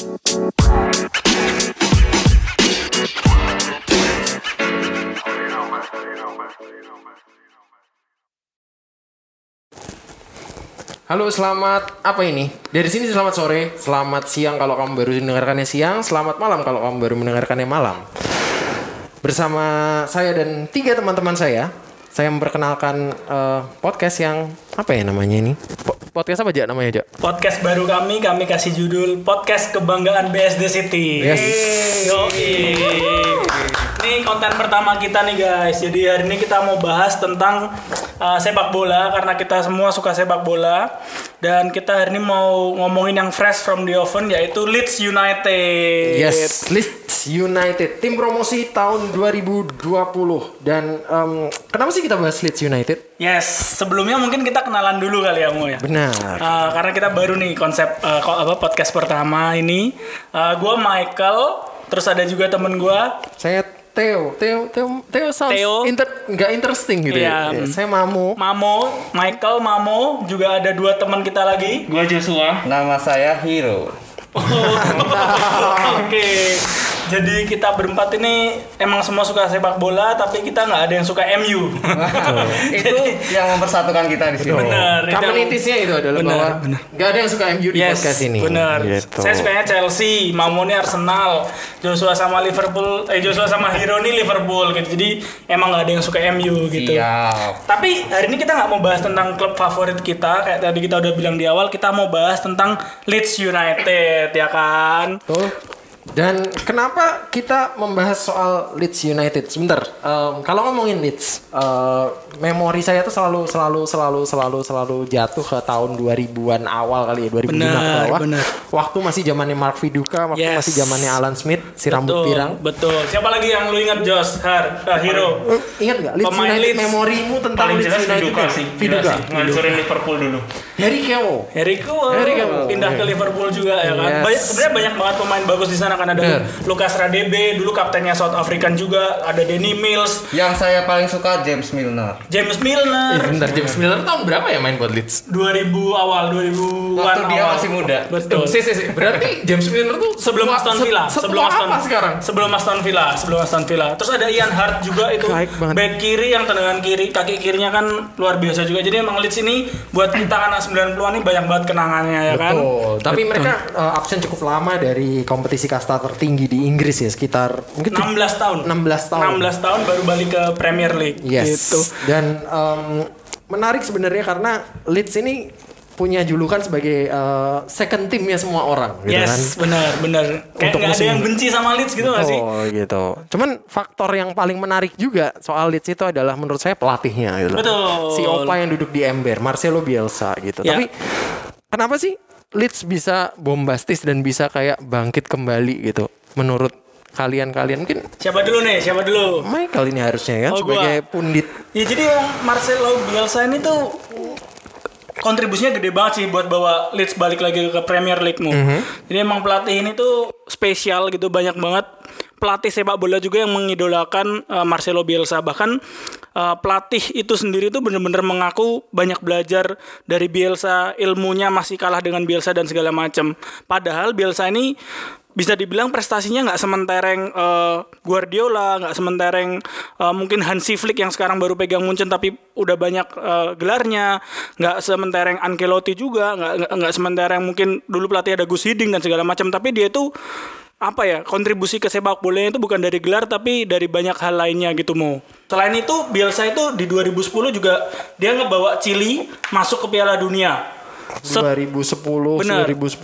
Halo, selamat apa ini? Dari sini selamat sore, selamat siang kalau kamu baru mendengarkannya siang, selamat malam kalau kamu baru mendengarkannya malam. Bersama saya dan tiga teman-teman saya, saya memperkenalkan eh, podcast yang apa ya namanya ini? Po- podcast apa aja namanya, Jak? Podcast baru kami, kami kasih judul Podcast Kebanggaan BSD City. Yes. Yoi. Ini konten pertama kita nih guys. Jadi hari ini kita mau bahas tentang uh, sepak bola karena kita semua suka sepak bola dan kita hari ini mau ngomongin yang fresh from the oven yaitu Leeds United. Yes, Leeds United, tim promosi tahun 2020. Dan em, kenapa sih kita bahas Leeds United? Yes, sebelumnya mungkin kita kenalan dulu kali ya Mo ya. Benar. Uh, karena kita baru nih konsep uh, apa podcast pertama ini. Uh, gue Michael, terus ada juga temen gue Saya Theo, Theo, Theo, Theo sounds Theo. inter, nggak interesting gitu ya. Iya. Saya Mamu. Mamo, Michael, Mamo, juga ada dua teman kita lagi. Gua Joshua. Nama saya Hero. Oke, jadi kita berempat ini emang semua suka sepak bola, tapi kita nggak ada yang suka MU. itu yang mempersatukan kita di sini. Benar. itu Communitiesnya itu adalah Benar, bahwa benar. nggak ada yang suka MU di Yes, podcast ini. benar. Gitu. Saya sukanya Chelsea, Mamo nih Arsenal, Joshua sama Liverpool, eh Joshua sama Hero nih Liverpool gitu. Jadi emang nggak ada yang suka MU gitu. Siap. Tapi hari ini kita nggak mau bahas tentang klub favorit kita, kayak tadi kita udah bilang di awal, kita mau bahas tentang Leeds United, ya kan? Tuh. Dan kenapa kita membahas soal Leeds United? Sebentar, em, kalau ngomongin Leeds, eh, memori saya tuh selalu selalu selalu selalu selalu jatuh ke tahun 2000-an awal kali ya, 2005 ke Benar, bawah. benar. Waktu masih zamannya Mark Viduka, waktu Yes. masih zamannya Alan Smith, si rambut Betul, pirang. Betul. Siapa lagi yang lu ingat Jos? Har, Hero. Eh, Ingat nggak Leeds Pemain United Leeds. memorimu tentang Paling Leeds jelas United? Viduka sih. Viduka. Ngancurin Liverpool dulu. Harry Kewo. Harry Kewell Harry Kewell, pindah ke. Liverpool juga ya kan. Yes. Banyak sebenarnya banyak banget pemain bagus di sana kan ada Bener. Lucas Radebe, dulu kaptennya South African juga, ada Danny Mills, Yang saya paling suka James Milner. James Eh, Milner. bentar, James Miller tahun berapa ya main buat Leeds? 2000 awal 2000 Waktu dia awal. masih muda. Betul. Si, si, si. Berarti James Miller tuh sebelum Aston se- Villa, setua sebelum Aston apa sekarang? Sebelum Aston Villa, sebelum Aston Villa. Terus ada Ian Hart juga itu Baik banget. back kiri yang tendangan kiri, kaki kirinya kan luar biasa juga. Jadi emang Leeds ini buat kita anak 90-an ini banyak banget kenangannya ya kan. Betul. Tapi mereka uh, absen cukup lama dari kompetisi kasta tertinggi di Inggris ya, sekitar mungkin tuh- 16 tahun. 16 tahun. 16 tahun baru balik ke Premier League. Yes. Gitu. Dan um, menarik sebenarnya karena Leeds ini punya julukan sebagai uh, second timnya semua orang gitu kan. Yes, benar, benar. Kayak Untuk nggak ada yang benci sama Leeds gitu nggak sih? Oh gitu. Cuman faktor yang paling menarik juga soal Leeds itu adalah menurut saya pelatihnya gitu. Betul. Si Opa yang duduk di ember, Marcelo Bielsa gitu. Ya. Tapi kenapa sih Leeds bisa bombastis dan bisa kayak bangkit kembali gitu? Menurut kalian-kalian mungkin Siapa dulu nih? Siapa dulu? Michael ini harusnya kan Oh, gua. sebagai pundit. Ya jadi yang Marcelo Bielsa ini tuh kontribusinya gede banget sih buat bawa Leeds balik lagi ke Premier League mu. Jadi emang pelatih ini tuh spesial gitu banyak banget pelatih sepak bola juga yang mengidolakan uh, Marcelo Bielsa. Bahkan uh, pelatih itu sendiri tuh bener-bener mengaku banyak belajar dari Bielsa ilmunya masih kalah dengan Bielsa dan segala macam padahal Bielsa ini bisa dibilang prestasinya nggak sementereng eh, Guardiola, nggak sementereng eh, mungkin Hansi Flick yang sekarang baru pegang Munchen tapi udah banyak eh, gelarnya, nggak sementereng Ancelotti juga, nggak nggak- sementereng mungkin dulu pelatih ada Gus Hiddink dan segala macam, tapi dia itu apa ya kontribusi ke sepak bolanya itu bukan dari gelar tapi dari banyak hal lainnya gitu mau. Selain itu Bielsa itu di 2010 juga dia ngebawa Chili masuk ke Piala Dunia. Se- 2010, Benar. 2010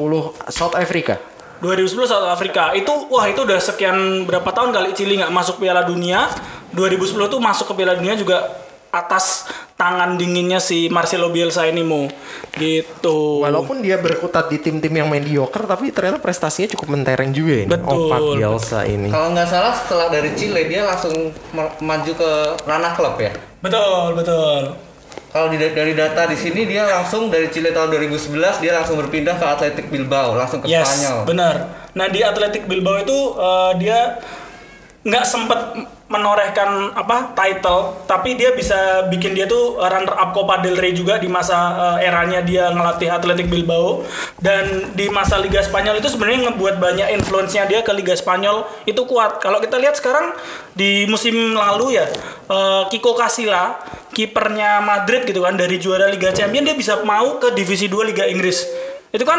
South Africa. 2010 South Afrika itu wah itu udah sekian berapa tahun kali Chili nggak masuk Piala Dunia 2010 tuh masuk ke Piala Dunia juga atas tangan dinginnya si Marcelo Bielsa ini mau gitu Walaupun dia berkutat di tim-tim yang mediocre tapi ternyata prestasinya cukup mentereng juga ini. Betul. Opak Bielsa ini. Kalau nggak salah setelah dari Chile dia langsung ma- maju ke ranah klub ya. betul betul Kalau di- dari data di sini dia langsung dari Chile tahun 2011 dia langsung berpindah ke Athletic Bilbao langsung ke yes Spanyol. benar nah di Athletic Bilbao itu eh, dia nggak sempet menorehkan apa title. Tapi dia bisa bikin dia tuh runner up Copa del Rey juga di masa eh, eranya dia ngelatih Athletic Bilbao. Dan di masa Liga Spanyol itu sebenarnya ngebuat banyak influence-nya dia ke Liga Spanyol. Itu kuat. Kalau kita lihat sekarang di musim lalu ya eh, Kiko Casilla kipernya Madrid gitu kan dari juara Liga Champions dia bisa mau ke divisi 2 Liga Inggris. Itu kan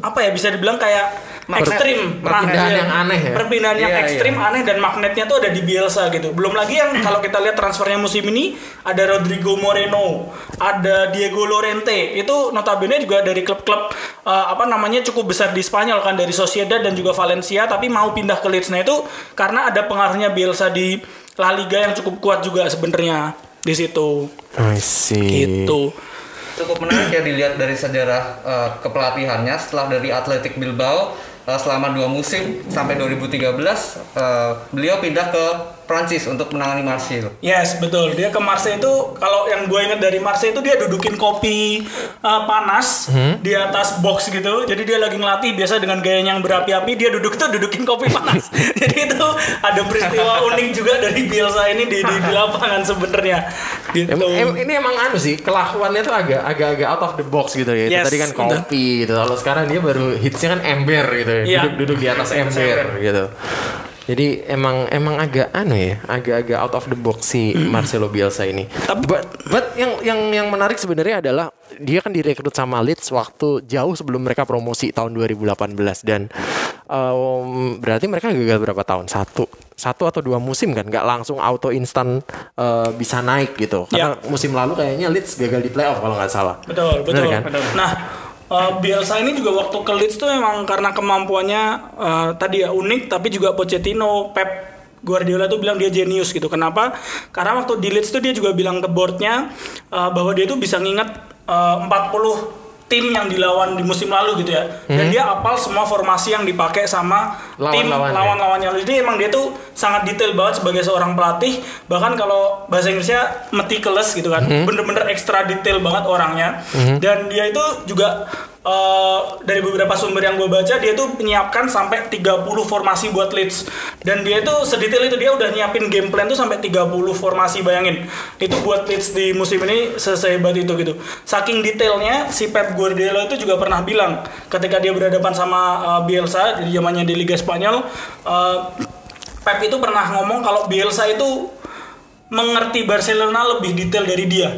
apa ya bisa dibilang kayak ekstrim perpindahan yang aneh ya. perpindahan yang Iya, ekstrim iya. aneh dan magnetnya tuh ada di Bielsa gitu. Belum lagi yang kalau kita lihat transfernya musim ini ada Rodrigo Moreno, ada Diego Lorente. Itu notabene juga dari klub-klub eh, apa namanya cukup besar di Spanyol kan dari Sociedad dan juga Valencia tapi mau pindah ke Leeds. Nah itu karena ada pengaruhnya Bielsa di La Liga yang cukup kuat juga sebenarnya di situ. I see. Gitu. cukup menarik ya dilihat dari sejarah eh, kepelatihannya setelah dari Athletic Bilbao selama dua musim sampai 2013 eh, beliau pindah ke Prancis untuk menangani Marseille. Yes, betul. Dia ke Marseille itu kalau yang gue ingat dari Marseille itu dia dudukin kopi uh, panas di atas box gitu. Jadi dia lagi ngelatih biasa dengan gayanya yang berapi-api, dia duduk tuh dudukin kopi panas. Jadi itu ada peristiwa unik juga dari Bielsa ini di, di, di lapangan sebenarnya. Gitu. Em- em- ini emang anu sih kelakuannya tuh agak agak-agak out of the box gitu ya. Itu Yes, tadi kan betul. kopi gitu. Kalau sekarang dia baru hitsnya kan ember gitu ya. Iya. Duduk-duduk di atas ember gitu. Jadi emang emang agak anu ya, agak-agak out of the box si Marcelo Bielsa ini. Tapi- but, but yang yang yang menarik sebenarnya adalah dia kan direkrut sama Leeds waktu jauh sebelum mereka promosi tahun 2018 dan um, berarti mereka gagal berapa tahun? Satu satu atau dua musim kan nggak langsung auto instan uh, bisa naik gitu karena musim lalu kayaknya Leeds gagal di playoff kalau nggak salah Betul, betul. kan? Nah, eh, Bielsa ini juga waktu ke Leeds tuh memang karena kemampuannya eh, tadi ya unik, tapi juga Pochettino, Pep Guardiola tuh bilang dia jenius gitu. Kenapa? Karena waktu di Leeds tuh dia juga bilang ke boardnya eh, bahwa dia tuh bisa nginget eh, 40 tim yang dilawan di musim lalu gitu ya. Dan dia apal semua formasi yang dipakai sama tim Lawan-lawannya. lawan-lawannya. Jadi emang dia tuh sangat detail banget sebagai seorang pelatih. Bahkan kalau bahasa Inggrisnya meticulous gitu kan. Bener-bener ekstra detail banget orangnya. Dan dia itu juga eh, dari beberapa sumber yang gue baca dia tuh menyiapkan sampai 30 formasi buat Leeds. Dan dia itu sedetail itu dia udah nyiapin game plan tuh sampai 30 formasi bayangin. Itu buat Leeds di musim ini se- sehebat itu gitu. Saking detailnya si Pep Guardiola itu juga pernah bilang ketika dia berhadapan sama uh, Bielsa di zamannya di Liga Spanyol uh, Pep itu pernah ngomong kalau Bielsa itu mengerti Barcelona lebih detail dari dia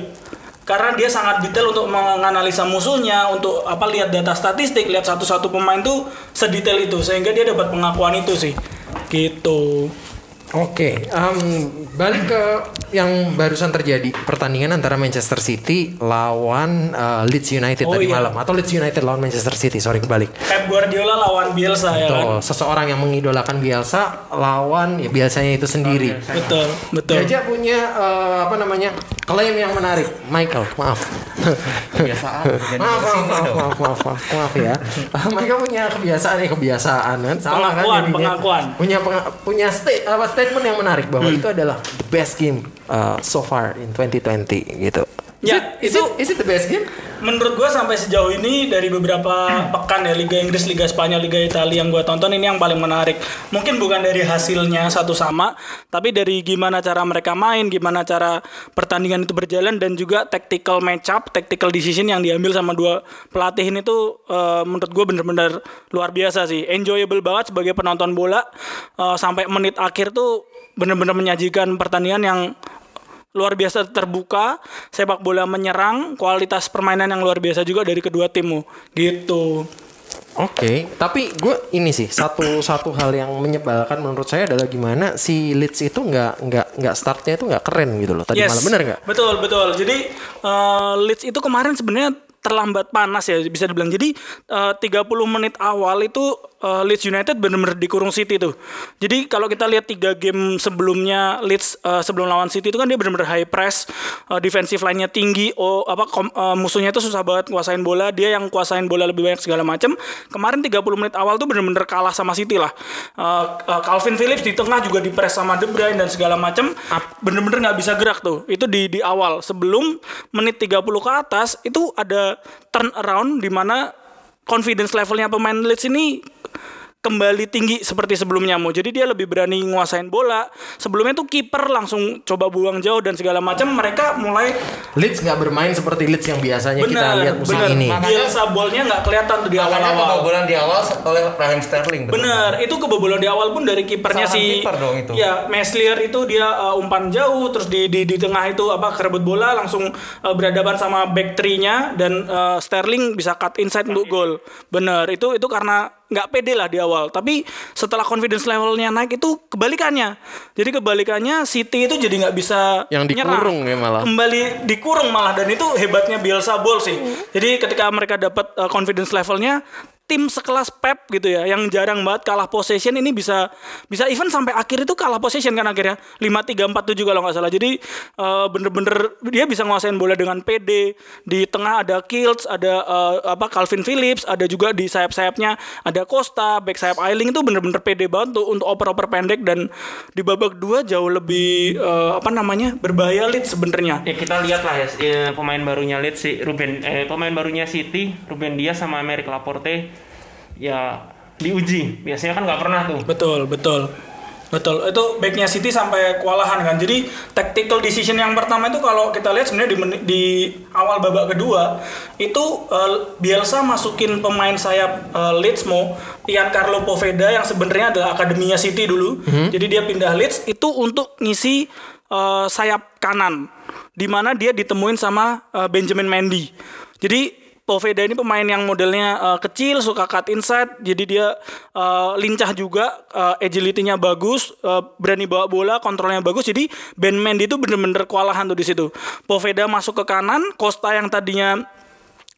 karena dia sangat detail untuk menganalisa musuhnya untuk apa lihat data statistik lihat satu-satu pemain tuh sedetail itu sehingga dia dapat pengakuan itu sih. Gitu. Oke, em, balik ke yang barusan terjadi pertandingan antara Manchester City lawan eh, Leeds United Oh, tadi iya. malam atau Leeds United lawan Manchester City, sorry kebalik. Pep Guardiola lawan Bielsa ya kan Tuh, seseorang yang mengidolakan Bielsa lawan ya biasanya itu sendiri. betul betul Jaja punya eh, apa namanya klaim yang menarik, Michael, maaf. Kebiasaan. Maaf, maaf, maaf, maaf, maaf, maaf, maaf ya. Michael punya kebiasaan ya kebiasaan kan, salah kan Pengakuan, jadinya. pengakuan. Punya penga- punya sta- apa statement yang menarik bahwa Hmm. itu adalah best game uh, so far in 2020 gitu. Is Ya, it, is itu- it, is it the best game? menurut gua sampai sejauh ini dari beberapa pekan ya Liga Inggris, Liga Spanyol, Liga Italia yang gua tonton ini yang paling menarik. Mungkin bukan dari hasilnya satu sama, tapi dari gimana cara mereka main, gimana cara pertandingan itu berjalan dan juga tactical match up, tactical decision yang diambil sama dua pelatih ini tuh eh, menurut gua bener-bener luar biasa sih. Enjoyable banget sebagai penonton bola eh, sampai menit akhir tuh bener-bener menyajikan pertandingan yang luar biasa terbuka, sepak bola menyerang, kualitas permainan yang luar biasa juga dari kedua timmu. Gitu. Oke, tapi gue ini sih satu satu hal yang menyebalkan menurut saya adalah gimana si Leeds itu nggak nggak nggak startnya itu nggak keren gitu loh tadi malam bener nggak? Betul, betul. Jadi eh, Leeds itu kemarin sebenarnya terlambat panas ya bisa dibilang. Jadi eh, 30 menit awal itu eh, Leeds United benar-benar dikurung City tuh. Jadi kalau kita lihat tiga game sebelumnya Leeds eh, sebelum lawan City itu kan dia benar-benar high press, eh, defensive line-nya tinggi, oh apa kom- eh, musuhnya itu susah banget kuasain bola, dia yang kuasain bola lebih banyak segala macam. Kemarin 30 menit awal tuh benar-benar kalah sama City lah. Eh, eh, Calvin Phillips di tengah juga di press sama De Bruyne dan segala macam bener-bener nggak bisa gerak tuh itu di di awal sebelum menit 30 ke atas itu ada turn around di mana confidence levelnya pemain Leeds ini kembali tinggi seperti sebelumnya mau. Jadi dia lebih berani nguasain bola. Sebelumnya tuh kiper langsung coba buang jauh dan segala macam. Mereka mulai Leeds nggak bermain seperti Leeds yang biasanya kita benar lihat musim benar. ini. Bielsa bolnya nggak kelihatan tuh di Makanya awal-awal. kebobolan di awal oleh Raheem Sterling. Bener, itu kebobolan di awal pun dari kipernya si kiper dong itu. Ya, Meslier itu dia uh, umpan jauh terus di di di tengah itu apa kerebut bola langsung uh, berhadapan sama back three-nya dan uh, Sterling bisa cut inside untuk gol. Bener, itu itu karena nggak pede lah di awal. Tapi setelah confidence levelnya naik itu kebalikannya. Jadi kebalikannya City itu jadi nggak bisa Yang dikurung nyerang. ya malah. Kembali dikurung malah dan itu hebatnya Bielsa Ball sih. Jadi ketika mereka dapat uh, confidence levelnya tim sekelas Pep gitu ya yang jarang banget kalah possession ini bisa bisa even sampai akhir itu kalah possession kan akhirnya 5-3 4-7 kalau nggak salah. Jadi eh, bener-bener dia bisa nguasain bola dengan PD. Di tengah ada Kilts, ada eh, apa Calvin Phillips, ada juga di sayap-sayapnya ada Costa, back sayap Ailing itu bener-bener PD banget tuh untuk oper-oper pendek dan di babak dua jauh lebih eh, apa namanya berbahaya lead sebenarnya. Ya kita lihat lah ya pemain barunya Leeds si Ruben eh, pemain barunya City Ruben Dias sama Amerik Laporte ya diuji biasanya kan nggak pernah tuh Betul, betul. Betul, itu backnya City sampai kewalahan kan. Jadi tactical decision yang pertama itu kalau kita lihat sebenarnya di, di awal babak kedua itu eh, Bielsa masukin pemain sayap eh, Leeds mau Ian Carlo Poveda yang sebenarnya adalah akademinya City dulu. Jadi dia pindah Leeds itu untuk ngisi eh, sayap kanan, di mana dia ditemuin sama eh, Benjamin Mendy. Jadi Poveda ini pemain yang modelnya uh, kecil, suka cut inside, jadi dia uh, lincah juga, uh, agility-nya bagus, uh, berani bawa bola, kontrolnya bagus. Jadi Ben Mendy itu bener-bener kewalahan tuh di situ. Poveda masuk ke kanan, Costa yang tadinya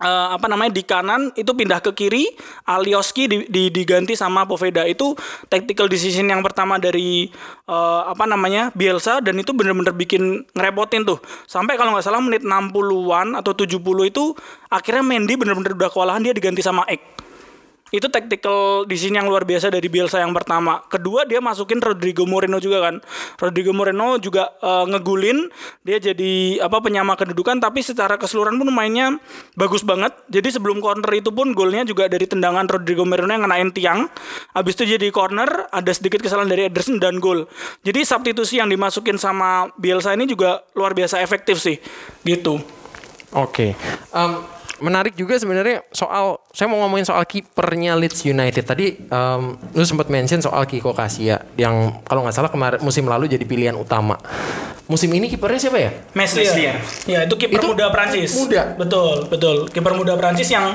eh, apa namanya di kanan itu pindah ke kiri, Alioski di- di- diganti sama Poveda itu tactical decision yang pertama dari eh, apa namanya Bielsa dan itu bener-bener bikin ngerepotin tuh. Sampai kalau nggak salah menit 60-an atau 70 itu akhirnya Mendy bener-bener udah kewalahan dia diganti sama Ek. Itu tactical decision yang luar biasa dari Bielsa yang pertama. Kedua dia masukin Rodrigo Moreno juga kan. Rodrigo Moreno juga eh, ngegulin, dia jadi apa penyama kedudukan tapi secara keseluruhan pun mainnya bagus banget. Jadi sebelum corner itu pun golnya juga dari tendangan Rodrigo Moreno yang ngenain tiang. Habis itu jadi corner, ada sedikit kesalahan dari Ederson dan gol. Jadi substitusi yang dimasukin sama Bielsa ini juga luar biasa efektif sih. Gitu. Oke. Em, menarik juga sebenarnya soal saya mau ngomongin soal kipernya Leeds United tadi em, lu sempat mention soal Kiko Kasia yang kalau nggak salah kemarin musim lalu jadi pilihan utama. Musim ini kipernya siapa ya? Meslier. Meslier. Ya itu kiper muda Prancis. muda. Betul, betul. Kiper muda Prancis yang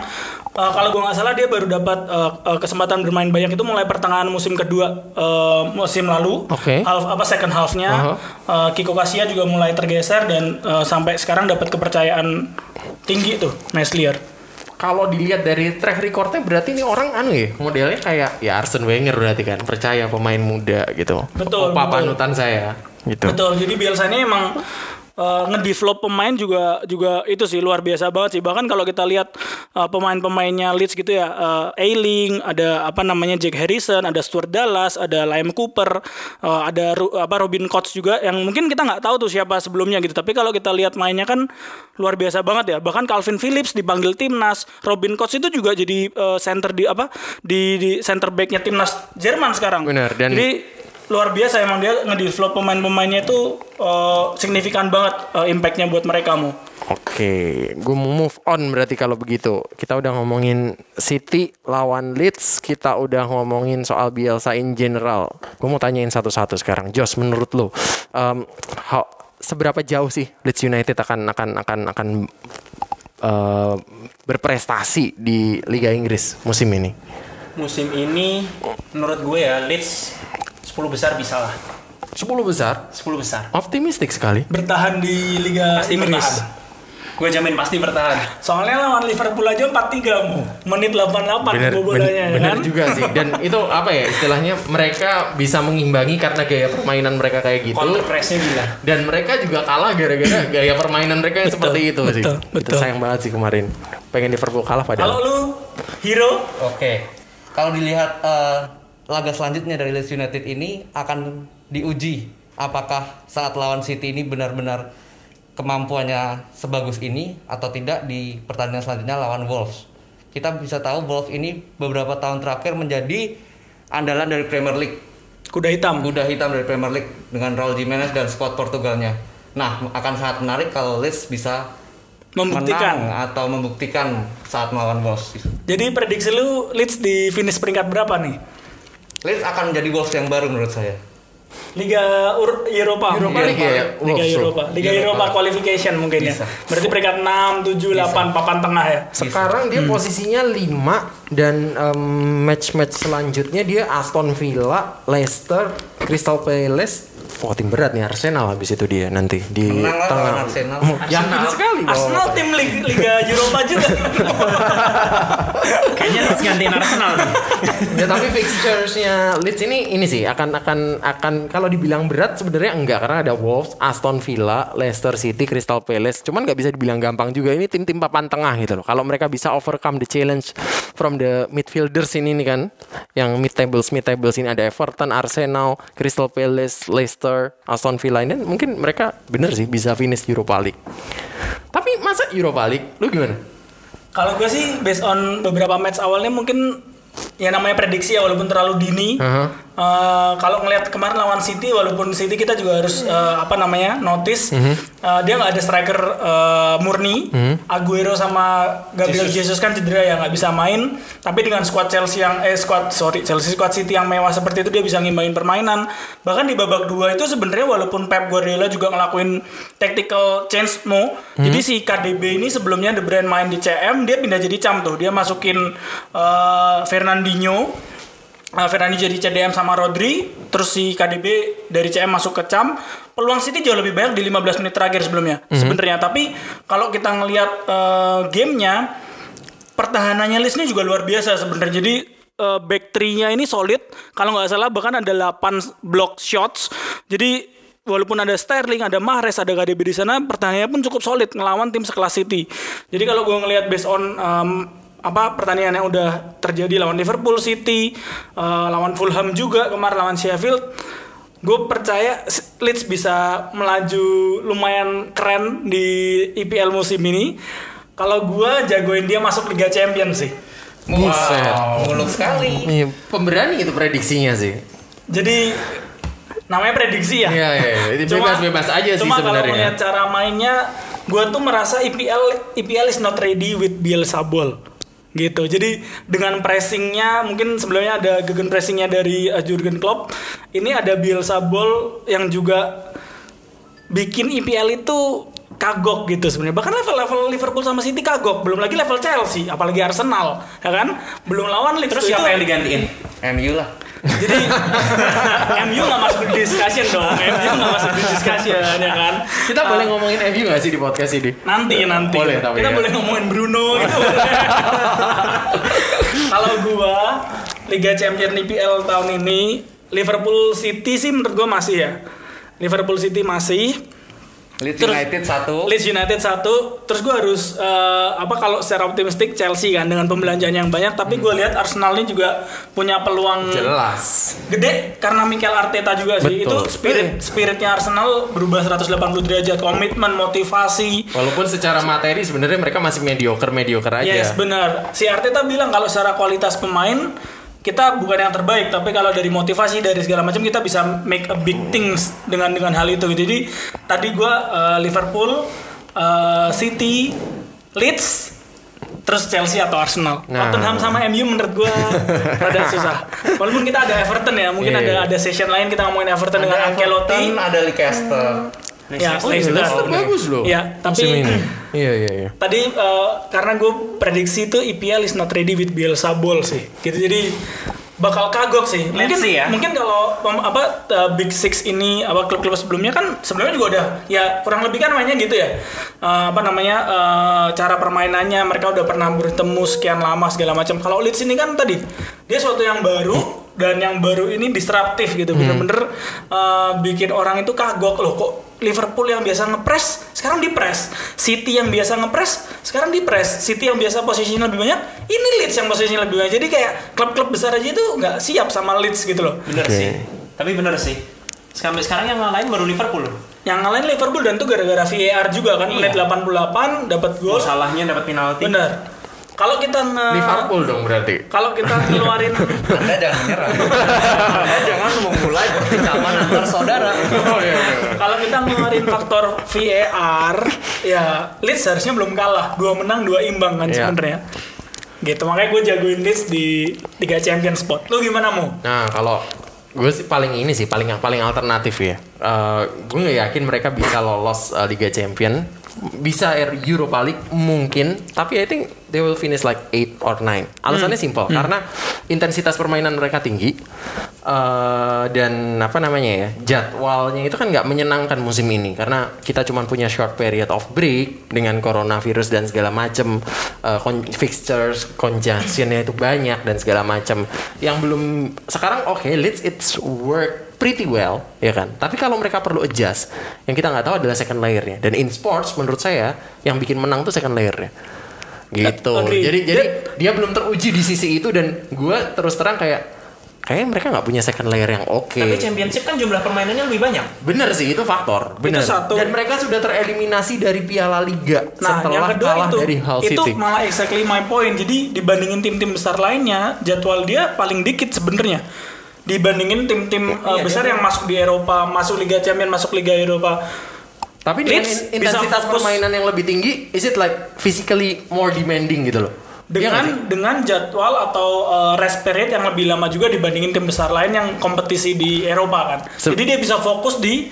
uh, kalau gua nggak salah dia baru dapat uh, uh, kesempatan bermain banyak itu mulai pertengahan musim kedua uh, musim lalu. Oke. Half apa second halfnya Aha. uh, Kiko Kasia juga mulai tergeser dan uh, sampai sekarang dapat kepercayaan tinggi tuh Meslier. Kalau dilihat dari track recordnya berarti ini orang anu ya modelnya kayak ya Arsene Wenger berarti kan percaya pemain muda gitu. Betul, betul. panutan saya gitu. Betul. Jadi Bielsa ini emang uh, ngedevelop pemain juga juga itu sih luar biasa banget sih. Bahkan kalau kita lihat uh, pemain-pemainnya Leeds gitu ya, uh, Ailing, ada apa namanya Jack Harrison, ada Stuart Dallas, ada Liam Cooper, uh, ada Ru- apa Robin Koch juga yang mungkin kita nggak tahu tuh siapa sebelumnya gitu. Tapi kalau kita lihat mainnya kan luar biasa banget ya. Bahkan Calvin Phillips dipanggil timnas, Robin Koch itu juga jadi uh, center di apa di, di center backnya timnas Jerman sekarang. Benar, dan- jadi luar biasa emang dia ngedevelop pemain-pemainnya itu uh, signifikan banget uh, impactnya buat mereka mu. Oke, gue mau move on berarti kalau begitu. Kita udah ngomongin City lawan Leeds, kita udah ngomongin soal Bielsa in general. Gue mau tanyain satu-satu sekarang. Jos, menurut lo, um, how- seberapa jauh sih Leeds United akan akan akan akan uh, berprestasi di Liga Inggris musim ini? musim ini menurut gue ya Leeds 10 besar bisa lah 10 besar, 10 besar optimistik sekali. Bertahan di Liga pasti Inggris. bertahan gue jamin pasti bertahan Soalnya lawan Liverpool aja 4-3 mu. Menit 88 Bener, kebobolannya bener, ya bener kan. juga sih. Dan itu apa ya istilahnya mereka bisa mengimbangi karena gaya permainan mereka kayak gitu. counter pressnya gila Dan mereka juga kalah gara-gara gaya permainan mereka yang Betul, seperti itu sih. betul, Itu betul. sayang banget sih kemarin. Pengen Liverpool kalah Kalau padahal. lu hero Oke. Kalau dilihat eh, laga selanjutnya dari Leeds United ini akan diuji apakah saat lawan City ini benar-benar kemampuannya sebagus ini atau tidak di pertandingan selanjutnya lawan Wolves. Kita bisa tahu Wolves ini beberapa tahun terakhir menjadi andalan dari Premier League. Kuda hitam. Kuda hitam dari Premier League dengan Raul Jimenez dan skuad Portugalnya. Nah, akan sangat menarik kalau Leeds bisa Membuktikan. menang atau membuktikan saat melawan Wolves. Jadi prediksi lu Leeds di finish peringkat berapa nih? Leeds akan menjadi Wolves yang baru menurut saya. Liga Ur- Eropa. Eropa mungkin. League ya? Liga Wolves tuh. Eropa. Liga Eropa. Qualification mungkin ya. Bisa. Berarti peringkat 6, 7, 8 papan tengah ya. Sekarang dia posisinya 5 dan em, match-match selanjutnya dia Aston Villa, Leicester, Crystal Palace. Wah tim berat nih Arsenal habis itu dia nanti di Menang tengah. Arsenal. Yakin sekali Arsenal tim Liga, Liga Eropa juga. Kayaknya Leeds gantiin Arsenal nih. ya tapi fixturesnya Leeds ini ini sih akan akan akan kalau dibilang berat sebenarnya enggak karena ada Wolves, Aston Villa, Leicester City, Crystal Palace. Cuman nggak bisa dibilang gampang juga ini tim-tim papan tengah gitu loh. Kalau mereka bisa overcome the challenge from the midfielders ini nih kan, yang mid tables mid tables ini ada Everton, Arsenal, Crystal Palace, Leicester, Aston Villa ini mungkin mereka bener sih bisa finish Europa League. Tapi masa Europa League, lu gimana? Kalau gue sih based on beberapa match awalnya mungkin ya namanya prediksi ya walaupun terlalu dini. Aha. Eh, kalau ngelihat kemarin lawan City walaupun City kita juga harus eh, apa namanya notice eh, dia nggak ada striker eh, murni. Aguero sama Gabriel Jesus. kan cedera ya nggak bisa main. Tapi dengan squad Chelsea yang eh squad sorry Chelsea squad City yang mewah seperti itu dia bisa ngimbain permainan. Bahkan di babak dua itu sebenarnya walaupun Pep Guardiola juga ngelakuin tactical change mo jadi si KDB ini sebelumnya De Bruyne main di CM dia pindah jadi cam tuh. Dia masukin eh, Fernandinho Uh, Fernando jadi CDM sama Rodri, terus si KDB dari CM masuk ke CAM. Peluang City jauh lebih banyak di 15 menit terakhir sebelumnya sebenarnya. Tapi kalau kita ngelihat uh, gamenya, pertahanannya Leeds ini juga luar biasa sebenarnya. Jadi uh, back three-nya ini solid. Kalau nggak salah bahkan ada 8 block shots. Jadi walaupun ada Sterling, ada Mahrez, ada KDB di sana, pertahanannya pun cukup solid ngelawan tim sekelas City. Jadi kalau gue ngelihat based on um, apa pertandingan yang udah terjadi lawan Liverpool City, uh, lawan Fulham juga kemarin lawan Sheffield, gue percaya Leeds bisa melaju lumayan keren di IPL musim ini. Kalau gue jagoin dia masuk Liga Champions sih. Buset. Muluk sekali. Iya, pemberani itu prediksinya sih. Jadi namanya prediksi ya. Iya, iya, iya. Itu bebas-bebas aja sih cuma kalau sebenarnya. melihat cara mainnya, gue tuh merasa IPL IPL is not ready with Bielsa ball gitu. Jadi dengan pressingnya mungkin sebelumnya ada gegen pressingnya dari uh, Jurgen Klopp. Ini ada Bielsa ball yang juga bikin IPL itu kagok gitu sebenarnya. Bahkan level-level Liverpool sama City kagok, belum lagi level Chelsea, apalagi Arsenal, ya kan? Belum lawan Leeds Terus siapa itu- yang digantiin? MU lah. Jadi MU nggak masuk di discussion dong. MU nggak masuk di discussion ya kan. Kita boleh ngomongin MU gak sih di podcast ini? Nanti nanti. Boleh, tapi Kita ya. boleh ngomongin Bruno gitu. Kalau gua Liga Champions IPL tahun ini Liverpool City sih menurut gua masih ya. Liverpool City masih. Leeds Terus- United satu. Leeds United satu, terus gue harus eh, apa kalau secara optimistik Chelsea kan dengan pembelanjaan yang banyak, tapi gue lihat Arsenal ini juga punya peluang Jelas. gede karena Mikel Arteta juga sih. Betul. Itu spirit spiritnya Arsenal berubah 180 derajat, komitmen, motivasi. Walaupun secara materi sebenarnya mereka masih mediocre mediocre aja. Yes, benar. Si Arteta bilang kalau secara kualitas pemain kita bukan yang terbaik, tapi kalau dari motivasi dari segala macam kita bisa make a big things dengan dengan hal itu. Jadi tadi gua eh, Liverpool, eh, City, Leeds, terus Chelsea atau Arsenal. Nah. Tottenham sama MU menurut gua rada susah. Walaupun kita ada Everton ya, mungkin Iya, ada iya. ada session lain kita ngomongin Everton dengan Ancelotti. Everton, ada Leicester. Ya, Oh, Leicester. Leicester bagus loh. Iya, tapi musim ini. Iya, iya, iya. Tadi eh, karena gue prediksi itu IPL is not ready with Bielsa ball sih. Gitu jadi bakal kagok sih. Mungkin see ya. mungkin kalau pem- apa eh, Big Six ini apa klub-klub sebelumnya kan sebelumnya juga udah ya kurang lebih kan mainnya gitu ya. Eh, apa namanya eh, cara permainannya mereka udah pernah bertemu sekian lama segala macam. Kalau Leeds ini kan tadi dia suatu yang baru dan yang baru ini disruptif gitu bener-bener eh, bikin orang itu kagok loh kok Liverpool yang biasa ngepres sekarang dipres City yang biasa ngepres sekarang dipres City yang biasa posisinya lebih banyak ini Leeds yang posisinya lebih banyak jadi kayak klub-klub besar aja itu nggak siap sama Leeds gitu loh Bener Oke. sih. Tapi bener sih. Sampai sekarang yang ngalahin baru Liverpool. yang ngalahin Liverpool dan tuh gara-gara VAR juga kan menit 88 dapat gol Gol salahnya dapat penalti. bener Kalau kita nge Liverpool dong berarti. kalau kita ngeluarin Anda jangan menyerah. Anda jangan memulai pertikaian antar saudara. Oh iya. iya. kalau kita ngeluarin faktor VAR, ya Leeds harusnya belum kalah, dua menang dua imbang kan Iya. sebenarnya. Gitu makanya gue jagoin Leeds di tiga champion spot. Lu gimana mau? Nah kalau gue sih paling ini sih paling paling alternatif ya. Eh, gue nggak yakin mereka bisa lolos eh, Liga Champion. Bisa Air Europa League mungkin, tapi I think they will finish like 8 or 9. Alasannya simple karena intensitas permainan mereka tinggi eh, dan apa namanya ya jadwalnya itu kan nggak menyenangkan musim ini karena kita cuma punya short period of break dengan coronavirus dan segala macam eh, con- fixtures congestionnya itu banyak dan segala macam yang belum sekarang oke Leeds it's work pretty well ya kan? Tapi kalau mereka perlu adjust yang kita nggak tahu adalah second layernya. Dan in sports menurut saya yang bikin menang tuh second layernya gitu jadi jadi dia belum teruji di sisi itu dan gue terus terang kayak kayaknya mereka nggak punya second layer yang oke Tapi championship kan jumlah permainannya lebih banyak. Bener sih itu faktor, bener. satu. Dan mereka sudah tereliminasi dari Piala Liga Nah, setelah yang kedua kalah itu dari Hull itu City. malah exactly my point. Jadi dibandingin tim-tim besar lainnya, jadwal dia paling dikit sebenarnya. Dibandingin tim-tim uh, Iya, besar dia- yang masuk di Eropa, masuk Liga Champions, masuk Liga Eropa. Tapi dengan Leeds in- bisa intensitas fokus- permainan yang lebih tinggi, is it like physically more demanding gitu loh? Iya? Dengan dengan jadwal atau uh, rest period yang lebih lama juga dibandingin tim besar lain yang kompetisi di Eropa kan. Se- Jadi dia bisa fokus di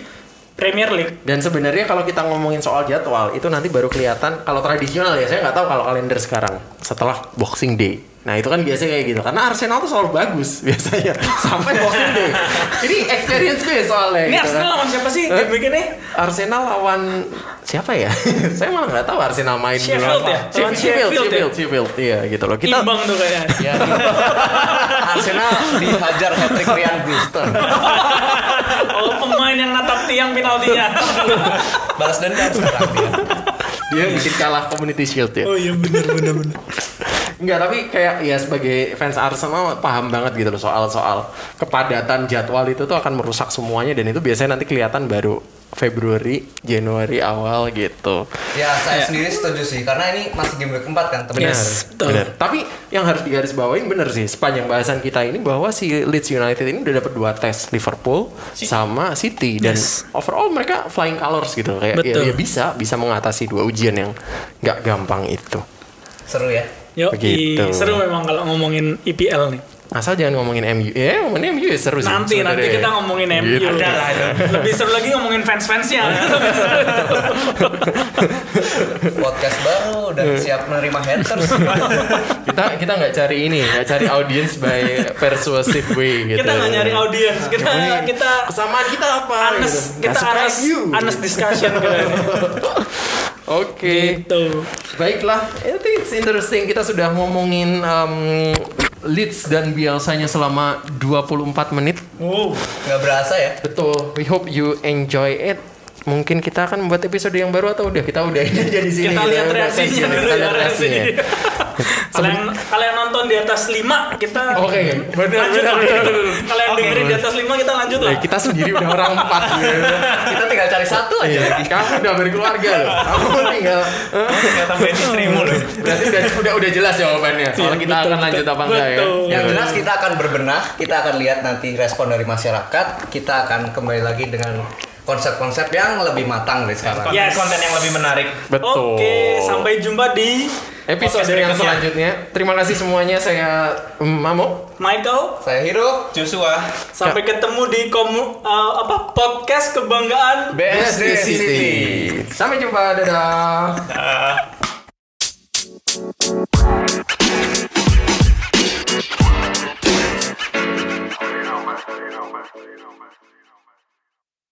Premier League. Dan sebenarnya kalau kita ngomongin soal jadwal itu nanti baru kelihatan kalau tradisional ya saya nggak tahu kalau kalender sekarang setelah Boxing Day. Nah itu kan biasanya kayak gitu karena Arsenal tuh selalu bagus biasanya sampai Boxing Day. Ini experience gue soalnya. Ini gitu Arsenal kan. lawan siapa sih? Eh? Arsenal lawan siapa ya? saya malah nggak tahu Arsenal main Sheffield lawan- ya? Sheffield, Lawan Sheffield, Sheffield ya? Sheffield, Sheffield, iya gitu loh. Kita imbang tuh kayaknya. Ya, Arsenal dihajar hat-trick Ryan Brewster. oh pemain yang natap tiang penaltinya. Balas dendam sekarang dia. dia bikin kalah Community Shield ya. oh iya bener bener bener. Enggak, tapi kayak ya sebagai fans Arsenal paham banget gitu loh soal-soal kepadatan jadwal itu tuh akan merusak semuanya dan itu biasanya nanti kelihatan baru Februari, Januari awal gitu. Ya, saya sendiri setuju sih karena ini masih game week 4 kan, teman Benar, Yes, benar. Tapi yang harus digarisbawain bener sih sepanjang bahasan kita ini bahwa si Leeds United ini udah dapat dua tes Liverpool sama City dan Yes. overall mereka flying colors gitu kayak ya, Betul. ya bisa bisa mengatasi dua ujian yang nggak gampang itu. Seru ya. Yo, Begitu. seru memang kalau ngomongin IPL nih. Asal jangan ngomongin MU. Ya, ngomongin MU ya seru sih. Nanti nanti kita ngomongin MU. Gitu. Ada lah. Lebih seru lagi ngomongin fans-fansnya. Podcast baru dan siap menerima haters. kita kita nggak cari ini, nggak cari audience by persuasive way gitu. kita nggak nyari audiens, kita kita Kesamaan kita apa? honest, gitu. kita honest, MU. honest discussion kita. Oke. Gitu. Baiklah, itu it's interesting. Kita sudah ngomongin um, Leeds dan biasanya selama 24 menit. Wow. Nggak berasa ya. Betul. We hope you enjoy it. Mungkin kita akan membuat episode yang baru atau udah kita udah ini aja di sini. Kita lihat reaksinya dulu kita ya lihat reaksinya. Reaksinya. Kalau yang kalau yang nonton di atas 5 kita Oke, lanjut benar, lah. benar. Kalau yang dengerin di atas 5 kita lanjut lah. Eh, kita sendiri udah orang empat gitu. Kita tinggal cari satu aja. Iya, kamu udah berkeluarga loh. Kamu tinggal Nggak tambahin istri mulu. berarti udah udah udah jelas jawabannya. Soal kita betul, akan lanjut apa enggak ya. Yang jelas kita akan berbenah, kita akan lihat nanti respon dari masyarakat, kita akan kembali lagi dengan konsep-konsep yang lebih matang dari sekarang. Yes. Konten yang lebih menarik. Betul. Oke, sampai jumpa di episode yang berikutnya. selanjutnya. Terima kasih semuanya. Saya mm, Mamo. Michael, Saya Hiro, Joshua. sampai ketemu di komu uh, apa podcast kebanggaan BSD City. Sampai jumpa. Dadah.